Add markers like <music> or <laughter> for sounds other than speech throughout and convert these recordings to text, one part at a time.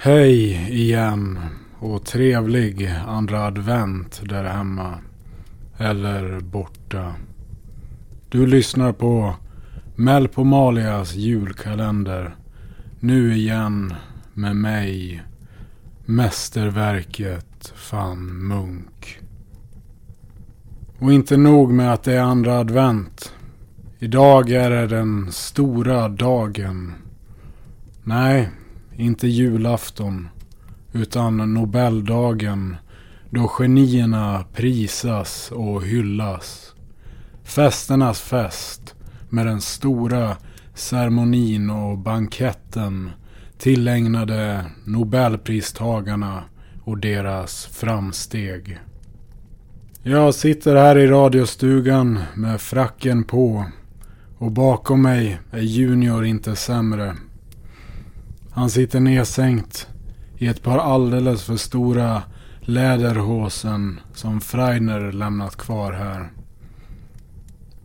Hej igen och trevlig andra advent där hemma. Eller borta. Du lyssnar på Melpomalias julkalender. Nu igen med mig. Mästerverket van Munk. Och inte nog med att det är andra advent. Idag är det den stora dagen. Nej, inte julafton. Utan Nobeldagen. Då genierna prisas och hyllas. Festernas fest. Med den stora ceremonin och banketten tillägnade Nobelpristagarna och deras framsteg. Jag sitter här i radiostugan med fracken på och bakom mig är Junior inte sämre. Han sitter nedsänkt i ett par alldeles för stora läderhosen som Freidner lämnat kvar här.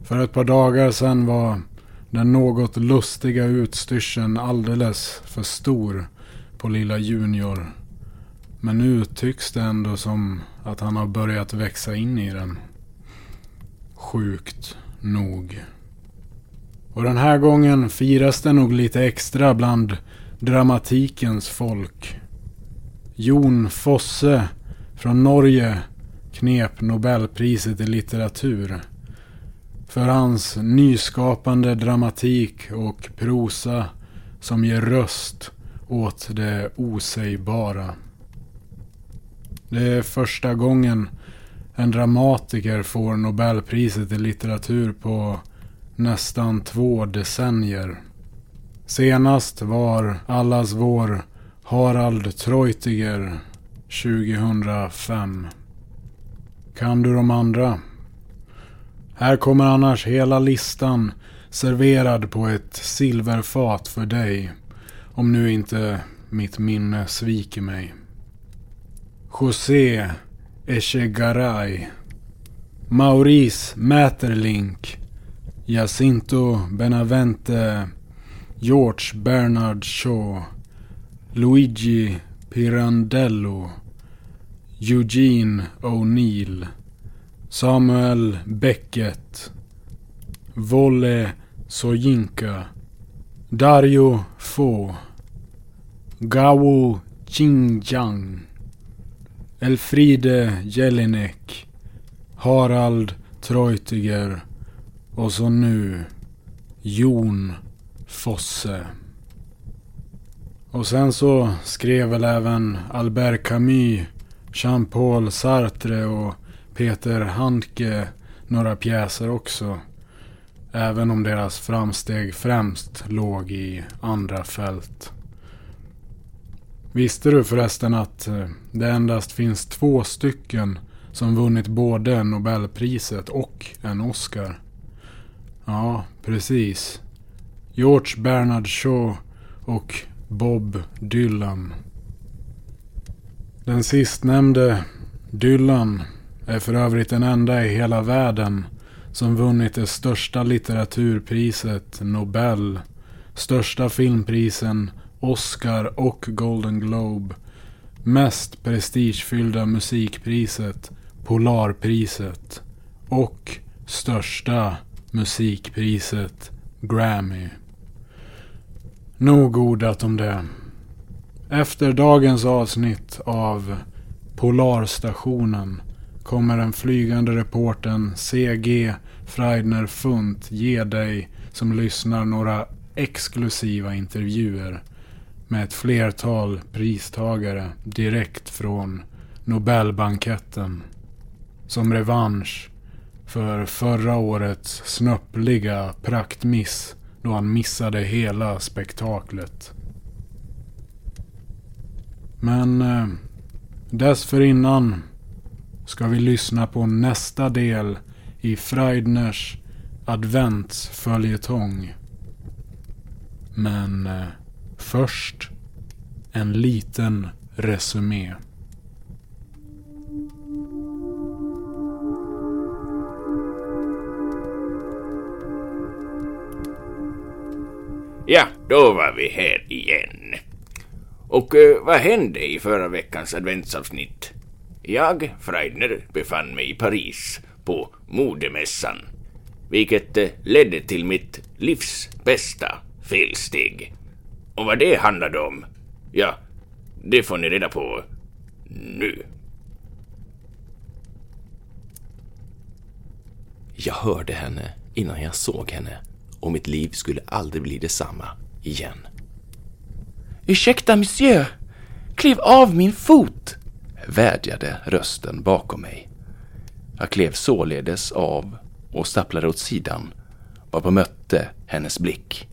För ett par dagar sedan var den något lustiga utstyrseln alldeles för stor på lilla Junior. Men nu tycks det ändå som att han har börjat växa in i den. Sjukt nog. Och den här gången firas det nog lite extra bland dramatikens folk. Jon Fosse från Norge knep Nobelpriset i litteratur. För hans nyskapande dramatik och prosa som ger röst åt det osägbara. Det är första gången en dramatiker får Nobelpriset i litteratur på nästan två decennier. Senast var allas vår Harald Treutiger 2005. Kan du de andra? Här kommer annars hela listan serverad på ett silverfat för dig. Om nu inte mitt minne sviker mig. José Echegaray. Maurice Mäterlink. Jacinto Benavente. George Bernard Shaw. Luigi Pirandello. Eugene O'Neill. Samuel Beckett. Volle Soyinka. Dario Fo. Gao Xinjiang. Elfride Jelinek. Harald Treutiger. Och så nu Jon Fosse. Och sen så skrev väl även Albert Camus, Jean-Paul Sartre och Peter Handke några pjäser också. Även om deras framsteg främst låg i andra fält. Visste du förresten att eh, det endast finns två stycken som vunnit både Nobelpriset och en Oscar? Ja, precis. George Bernard Shaw och Bob Dylan. Den sistnämnde, Dylan, är för övrigt den enda i hela världen som vunnit det största litteraturpriset Nobel, största filmprisen Oscar och Golden Globe, mest prestigefyllda musikpriset Polarpriset och största musikpriset Grammy. Nog ordat om det. Efter dagens avsnitt av Polarstationen kommer den flygande reporten CG Freidner Funt ge dig som lyssnar några exklusiva intervjuer med ett flertal pristagare direkt från Nobelbanketten. Som revansch för förra årets snöppliga praktmiss då han missade hela spektaklet. Men eh, dessförinnan ska vi lyssna på nästa del i Freidners adventsföljetong. Men eh, först en liten resumé. Ja, då var vi här igen. Och eh, vad hände i förra veckans adventsavsnitt? Jag, Freidner, befann mig i Paris på modemässan, vilket eh, ledde till mitt livs bästa felsteg. Och vad det handlade om, ja, det får ni reda på nu. Jag hörde henne innan jag såg henne och mitt liv skulle aldrig bli detsamma igen. Ursäkta, monsieur. Kliv av min fot! vädjade rösten bakom mig. Jag klev således av och stapplade åt sidan, varpå mötte hennes blick.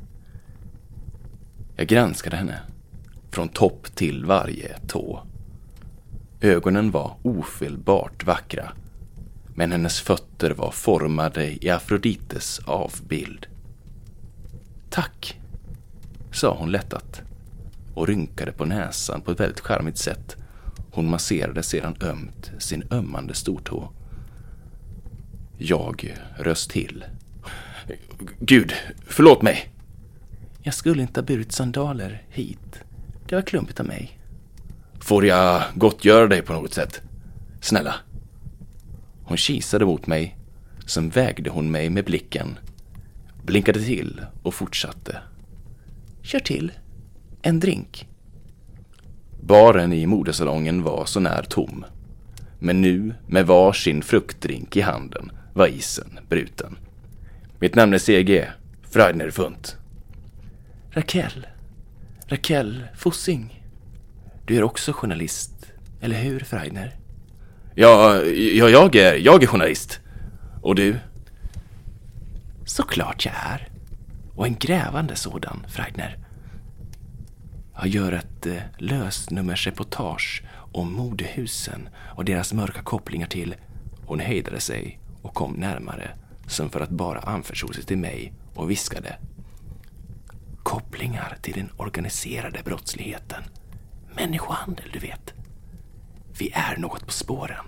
Jag granskade henne, från topp till varje tå. Ögonen var ofelbart vackra, men hennes fötter var formade i Afrodites avbild. Tack, sa hon lättat och rynkade på näsan på ett väldigt charmigt sätt. Hon masserade sedan ömt sin ömmande stortå. Jag röst till. Gud, förlåt mig! Jag skulle inte ha burit sandaler hit. Det var klumpigt av mig. Får jag gottgöra dig på något sätt? Snälla. Hon kisade mot mig, sen vägde hon mig med blicken, blinkade till och fortsatte. Kör till. En drink. Baren i modesalongen var så när tom. Men nu, med var sin fruktdrink i handen, var isen bruten. Mitt namn är CG, Freidner Funt. Raquel. Raquel Fossing. Du är också journalist, eller hur Freidner? Ja, ja jag, är, jag är journalist. Och du? Såklart jag är. Och en grävande sådan, Freidner. Jag gör ett eh, lösnummersreportage om modehusen och deras mörka kopplingar till... Hon hejdade sig och kom närmare som för att bara anförtro sig till mig och viskade. Kopplingar till den organiserade brottsligheten. Människohandel, du vet. Vi är något på spåren.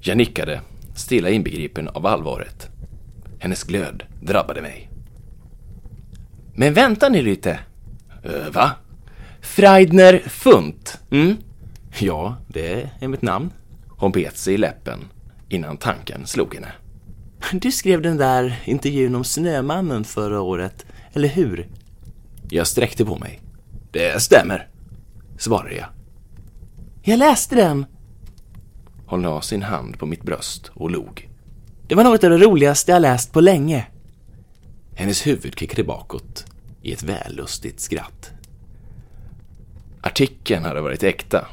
Jag nickade, stilla inbegripen av allvaret. Hennes glöd drabbade mig. Men vänta ni lite. Uh, va? Freidner Funt. Mm? Ja, det är mitt namn. Hon bet sig i läppen innan tanken slog henne. Du skrev den där intervjun om Snömannen förra året, eller hur? Jag sträckte på mig. Det stämmer, svarade jag. Jag läste den. Hon la sin hand på mitt bröst och log. Det var något av det roligaste jag läst på länge. Hennes huvud kickade bakåt i ett vällustigt skratt. Artikeln hade varit äkta,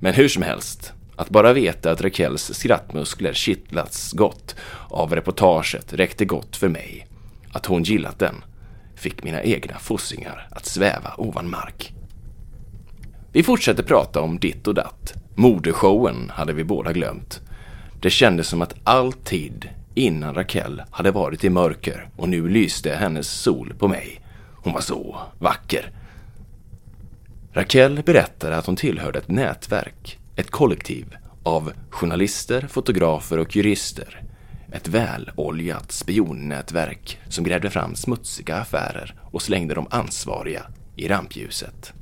men hur som helst, att bara veta att Raquels skrattmuskler kittlats gott av reportaget räckte gott för mig. Att hon gillat den fick mina egna fossingar att sväva ovan mark. Vi fortsatte prata om ditt och datt. Modeshowen hade vi båda glömt. Det kändes som att all tid innan Raquel hade varit i mörker och nu lyste hennes sol på mig. Hon var så vacker. Raquel berättade att hon tillhörde ett nätverk, ett kollektiv av journalister, fotografer och jurister. Ett väloljat spionnätverk som grävde fram smutsiga affärer och slängde de ansvariga i rampljuset.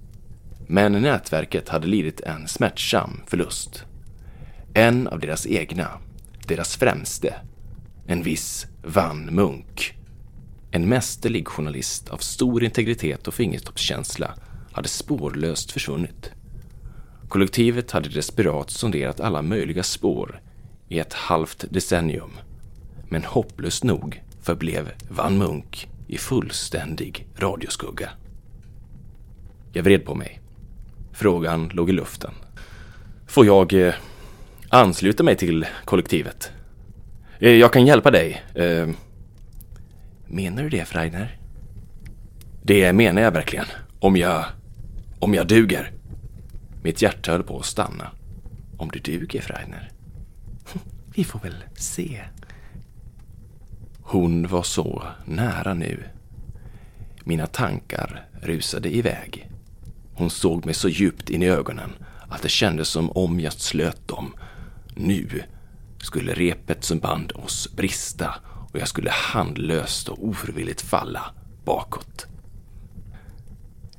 Men nätverket hade lidit en smärtsam förlust. En av deras egna, deras främste, en viss Van Munk. En mästerlig journalist av stor integritet och fingertoppskänsla hade spårlöst försvunnit. Kollektivet hade desperat sonderat alla möjliga spår i ett halvt decennium. Men hopplöst nog förblev Van Munk i fullständig radioskugga. Jag vred på mig. Frågan låg i luften. Får jag eh, ansluta mig till kollektivet? Eh, jag kan hjälpa dig. Eh, Menar du det, Freidner? det menar jag verkligen. Om jag... Om jag duger. Mitt hjärta höll på att stanna. Om du duger, Freidner? <laughs> Vi får väl se. Hon var så nära nu. Mina tankar rusade iväg. Hon såg mig så djupt in i ögonen att det kändes som om jag slöt dem. Nu skulle repet som band oss brista och jag skulle handlöst och ofrivilligt falla bakåt.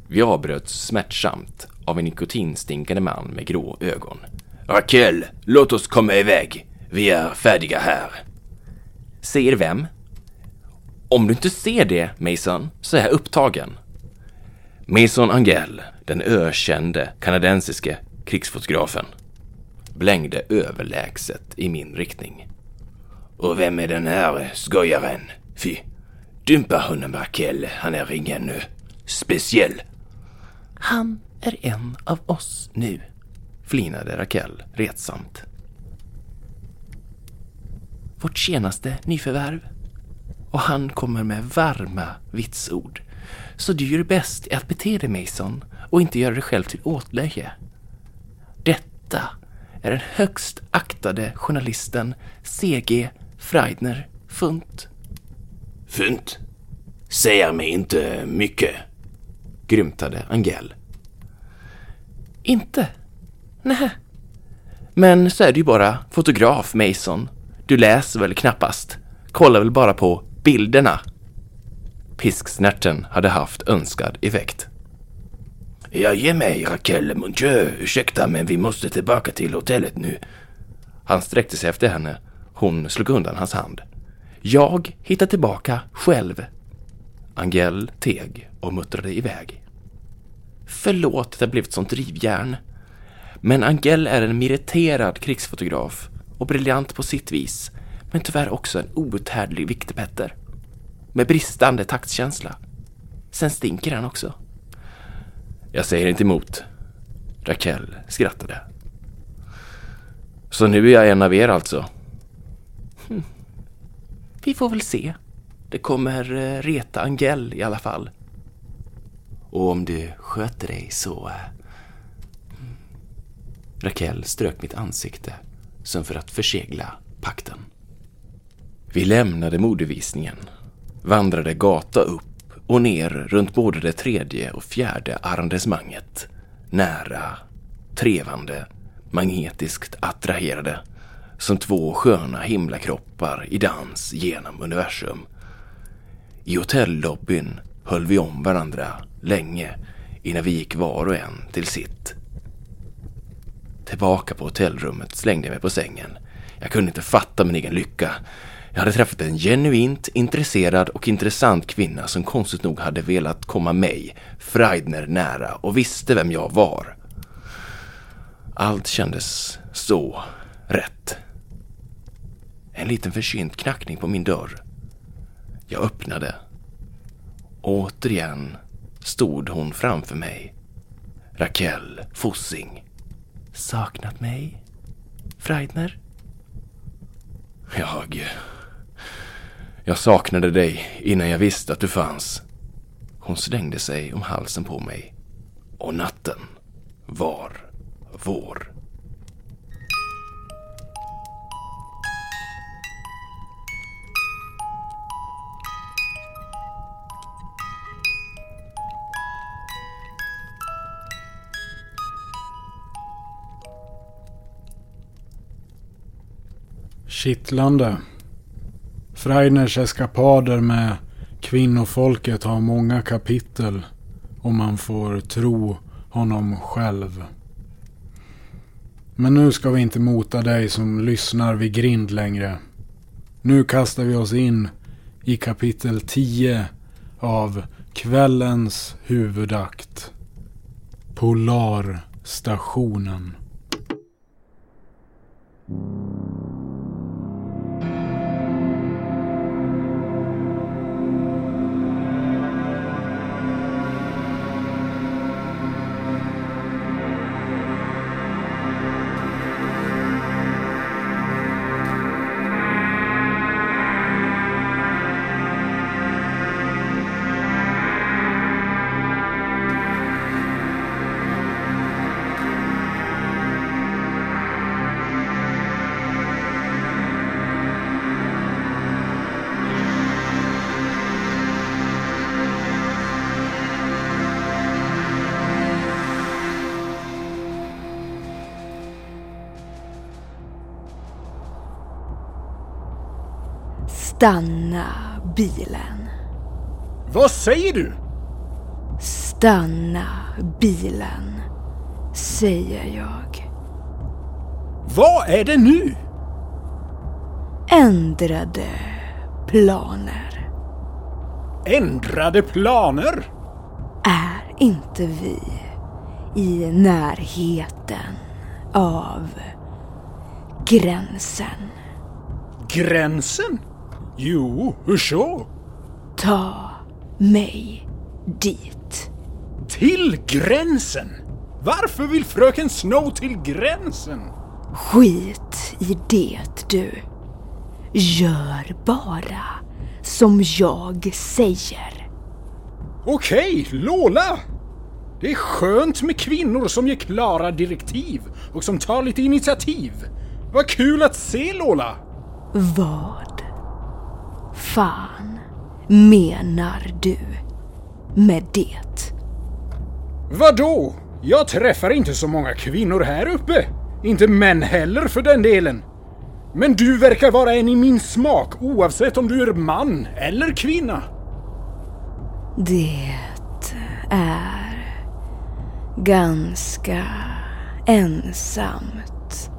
Vi avbröts smärtsamt av en nikotinstinkande man med grå ögon. Raquel, låt oss komma iväg. Vi är färdiga här. Säger vem? Om du inte ser det, Mason, så är jag upptagen. Mason Angel, den ökände kanadensiske krigsfotografen, blängde överlägset i min riktning. Och vem är den här skojaren? Fy, Dympa honom Rakel, han är ingen speciell. Han är en av oss nu, flinade Raquel retsamt. Vårt senaste nyförvärv. Och han kommer med varma vitsord. Så du gör bäst i att bete dig Mason och inte göra dig själv till åtlöje. Detta är den högst aktade journalisten C.G. Freidner Funt. Funt? Säger mig inte mycket, grymtade Angel. Inte? Nej. Men så är du ju bara fotograf, Mason. Du läser väl knappast? Kollar väl bara på bilderna? Pisksnärten hade haft önskad effekt. Jag ger mig, Raquel, mon Dieu. Ursäkta, men vi måste tillbaka till hotellet nu. Han sträckte sig efter henne. Hon slog undan hans hand. Jag hittar tillbaka själv. Angel teg och muttrade iväg. Förlåt att jag blivit sånt drivjärn. Men Angel är en meriterad krigsfotograf och briljant på sitt vis, men tyvärr också en outhärdlig viktepetter. Med bristande taktkänsla. Sen stinker han också. Jag säger inte emot. Raquel skrattade. Så nu är jag en av er alltså? Hm. Vi får väl se. Det kommer eh, reta Angel i alla fall. Och om du sköter dig så... Eh, hm. Raquel strök mitt ansikte som för att försegla pakten. Vi lämnade modevisningen, vandrade gata upp och ner runt både det tredje och fjärde arrondissemanget. Nära, trevande, magnetiskt attraherade som två sköna himlakroppar i dans genom universum. I hotellobbyn höll vi om varandra länge innan vi gick var och en till sitt. Tillbaka på hotellrummet slängde jag mig på sängen. Jag kunde inte fatta min egen lycka. Jag hade träffat en genuint intresserad och intressant kvinna som konstigt nog hade velat komma mig, Freidner, nära och visste vem jag var. Allt kändes så rätt. En liten försynt knackning på min dörr. Jag öppnade. Återigen stod hon framför mig. Raquel Fossing. Saknat mig? Freidner? Jag... Jag saknade dig innan jag visste att du fanns. Hon slängde sig om halsen på mig. Och natten var vår. Kittlande. Freidners eskapader med kvinnofolket har många kapitel om man får tro honom själv. Men nu ska vi inte mota dig som lyssnar vid grind längre. Nu kastar vi oss in i kapitel 10 av kvällens huvudakt. Polarstationen. Stanna bilen. Vad säger du? Stanna bilen, säger jag. Vad är det nu? Ändrade planer. Ändrade planer? Är inte vi i närheten av gränsen? Gränsen? Jo, hur så? Ta mig dit. Till gränsen? Varför vill fröken Snow till gränsen? Skit i det du. Gör bara som jag säger. Okej, Lola! Det är skönt med kvinnor som ger klara direktiv och som tar lite initiativ. Vad kul att se Lola! Vad fan menar du med det? Vadå? Jag träffar inte så många kvinnor här uppe. Inte män heller för den delen. Men du verkar vara en i min smak oavsett om du är man eller kvinna. Det är ganska ensamt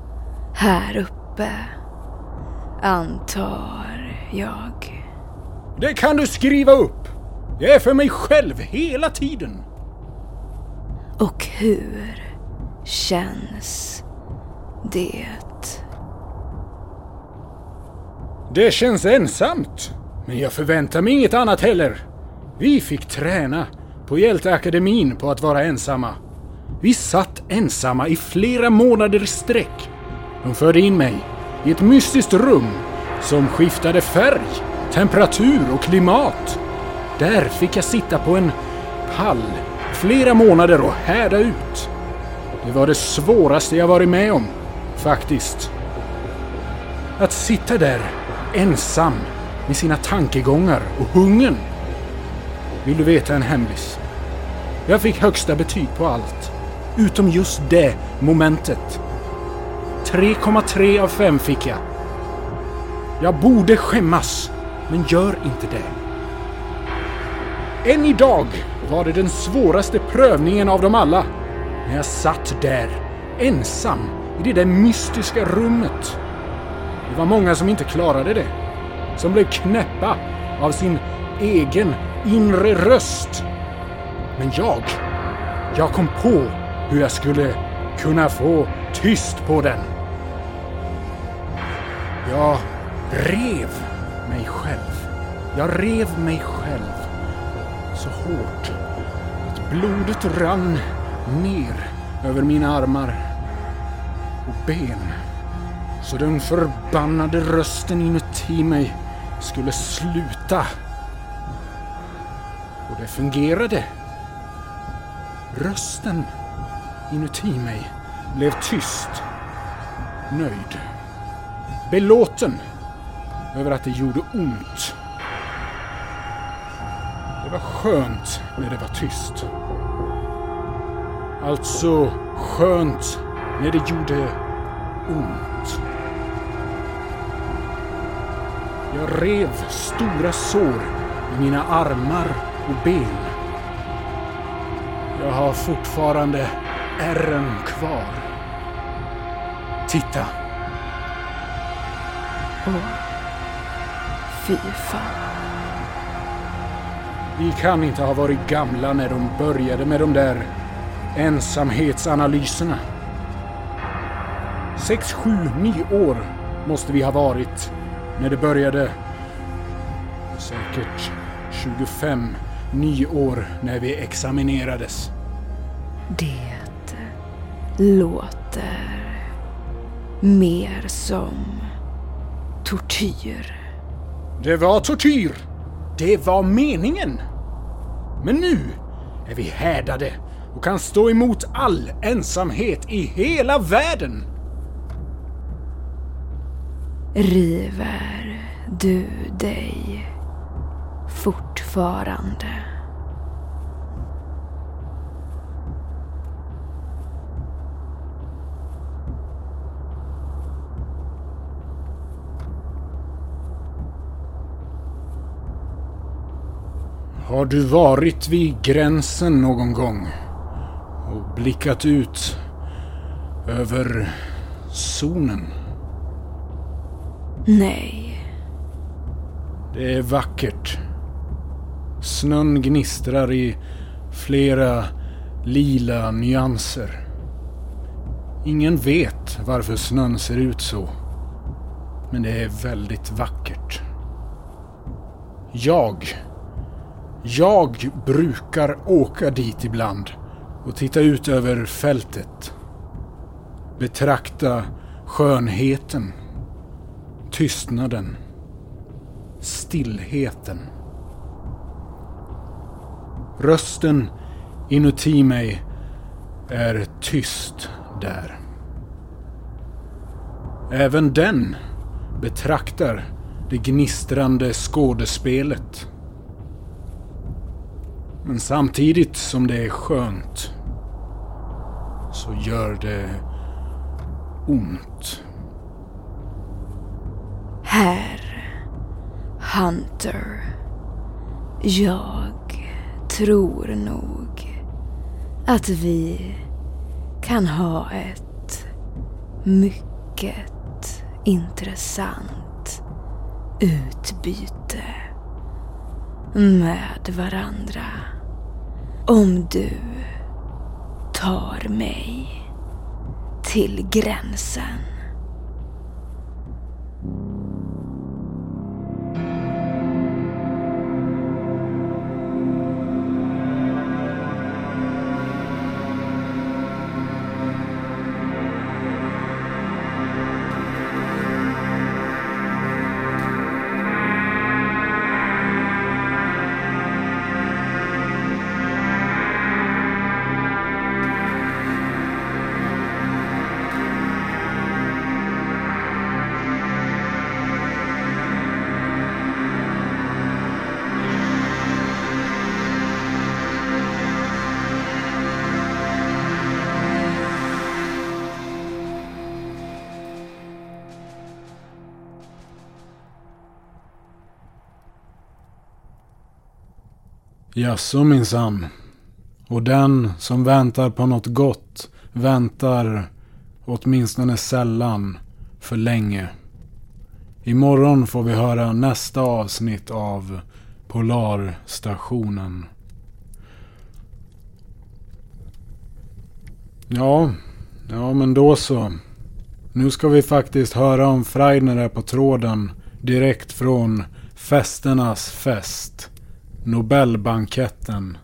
här uppe, antar jag. Det kan du skriva upp. Jag är för mig själv hela tiden. Och hur känns det? Det känns ensamt. Men jag förväntar mig inget annat heller. Vi fick träna på Hjälteakademin på att vara ensamma. Vi satt ensamma i flera månader i sträck. De förde in mig i ett mystiskt rum som skiftade färg, temperatur och klimat. Där fick jag sitta på en pall flera månader och härda ut. Det var det svåraste jag varit med om, faktiskt. Att sitta där ensam med sina tankegångar och hungern. Vill du veta en hemlis? Jag fick högsta betyg på allt. Utom just det momentet. 3,3 av 5 fick jag. Jag borde skämmas, men gör inte det. Än idag var det den svåraste prövningen av dem alla. När jag satt där, ensam, i det där mystiska rummet. Det var många som inte klarade det. Som blev knäppa av sin egen inre röst. Men jag, jag kom på hur jag skulle kunna få tyst på den. Jag rev mig själv. Jag rev mig själv så hårt att blodet rann ner över mina armar och ben. Så den förbannade rösten inuti mig skulle sluta. Och det fungerade. Rösten inuti mig blev tyst. Nöjd. Belåten över att det gjorde ont. Det var skönt när det var tyst. Alltså skönt när det gjorde ont. Jag rev stora sår i mina armar och ben. Jag har fortfarande ärren kvar. Titta. Fy fan. Vi kan inte ha varit gamla när de började med de där ensamhetsanalyserna. Sex, sju, nio år måste vi ha varit när det började. Säkert 25, nio år när vi examinerades. Det låter mer som tortyr. Det var tortyr. Det var meningen. Men nu är vi härdade och kan stå emot all ensamhet i hela världen. River du dig fortfarande? Har du varit vid gränsen någon gång? Och blickat ut över zonen? Nej. Det är vackert. Snön gnistrar i flera lila nyanser. Ingen vet varför snön ser ut så. Men det är väldigt vackert. Jag. Jag brukar åka dit ibland och titta ut över fältet. Betrakta skönheten. Tystnaden. Stillheten. Rösten inuti mig är tyst där. Även den betraktar det gnistrande skådespelet. Men samtidigt som det är skönt så gör det ont. Herr Hunter. Jag tror nog att vi kan ha ett mycket intressant utbyte med varandra. Om du tar mig till gränsen. Jaså minsann. Och den som väntar på något gott väntar åtminstone sällan för länge. Imorgon får vi höra nästa avsnitt av Polarstationen. Ja, ja men då så. Nu ska vi faktiskt höra om Freidner är på tråden direkt från festernas fest. Nobelbanketten.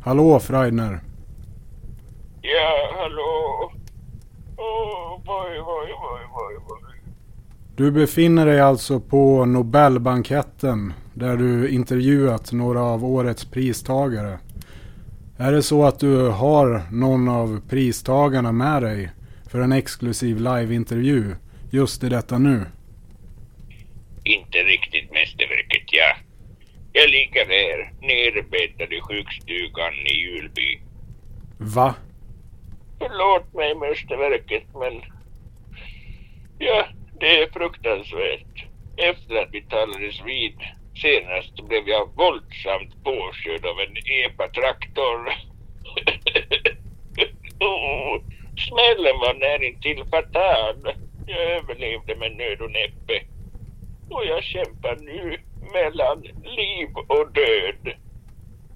Hallå Freidner. Ja, hallå. Boy, boy, boy, boy, boy. Du befinner dig alltså på Nobelbanketten där du intervjuat några av årets pristagare. Är det så att du har någon av pristagarna med dig för en exklusiv liveintervju just i detta nu? Inte riktigt mästerverket, ja. Jag ligger här, nerbäddad i sjukstugan i Julby. Va? Förlåt mig mästerverket, men... Ja, det är fruktansvärt. Efter att vi talades vid senast blev jag våldsamt påkörd av en epatraktor. <laughs> oh, smällen var närintill fatal. Jag överlevde med nöd och näppe. Och jag kämpar nu mellan liv och död.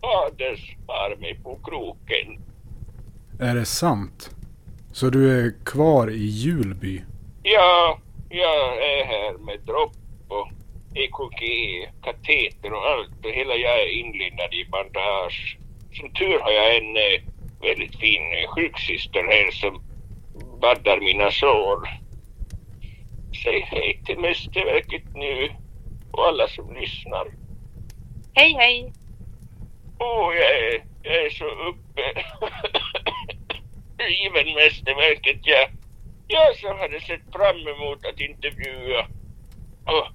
Hades har mig på kroken. Är det sant? Så du är kvar i Julby? Ja, jag är här med dropp och EKG, kateter och allt och hela jag är inlindad i bandage. Som tur har jag en eh, väldigt fin eh, sjuksyster här som baddar mina sår. Säg hej till mästerverket nu och alla som lyssnar. Hej, hej. Åh, jag är, jag är så uppe. Riven mästerverket, jag. Jag som hade sett fram emot att intervjua oh,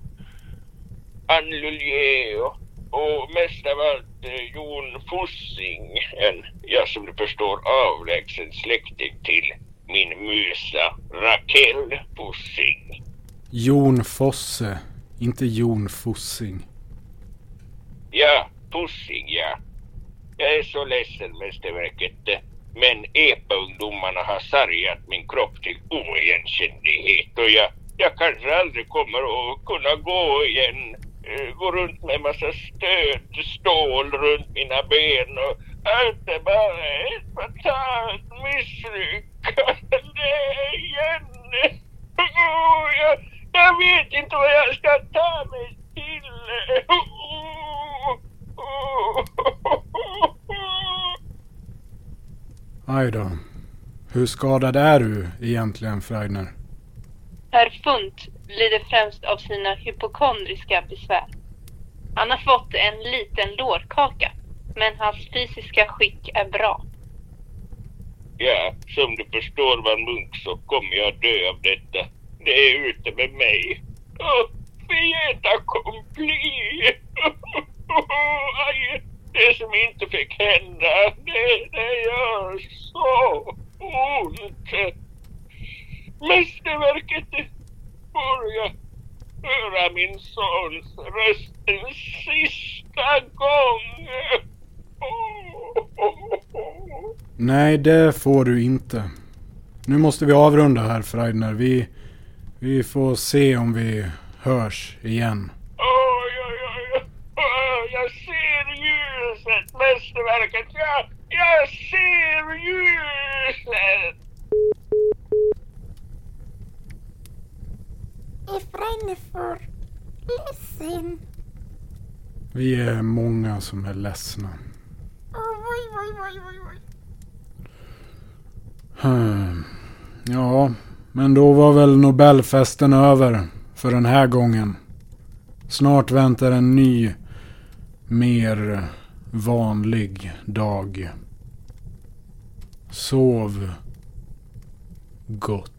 Anne Lullier och, och mest av allt eh, Jon Fossing. En, jag som du förstår, avlägsen släkting till min musa Raquel Fossing. Jon Fosse, inte Jon Fossing. Ja, Fossing ja. Jag är så ledsen, mästerverket. Eh, men EPA-ungdomarna har sargat min kropp till oigenkännlighet och jag, jag kanske aldrig kommer att kunna gå igen. Eh, gå runt med massa stöd, stål runt mina ben och allt är bara ett fatalt misslyckande igen. <laughs> Oh, jag, jag vet inte vad jag ska ta mig till. Aj då. Hur skadad är du egentligen, Fragner? Herr Funt lider främst av sina hypokondriska besvär. Han har fått en liten lårkaka, men hans fysiska skick är bra. Ja, som du förstår Van Munk så kommer jag dö av detta. Det är ute med mig. Oh, Fieta! <laughs> Aj, det som inte fick hända, det, det gör så ont. Mästerverket, får jag höra min sons röst en sista gång? Nej, det får du inte. Nu måste vi avrunda här, Freidner. Vi, vi får se om vi hörs igen. Oj, oj, oj. Åh, Jag ser ljuset, mästerverket. Jag, jag ser ljuset. Vi är många som är ledsna. Hmm. Ja, men då var väl Nobelfesten över för den här gången. Snart väntar en ny, mer vanlig dag. Sov gott.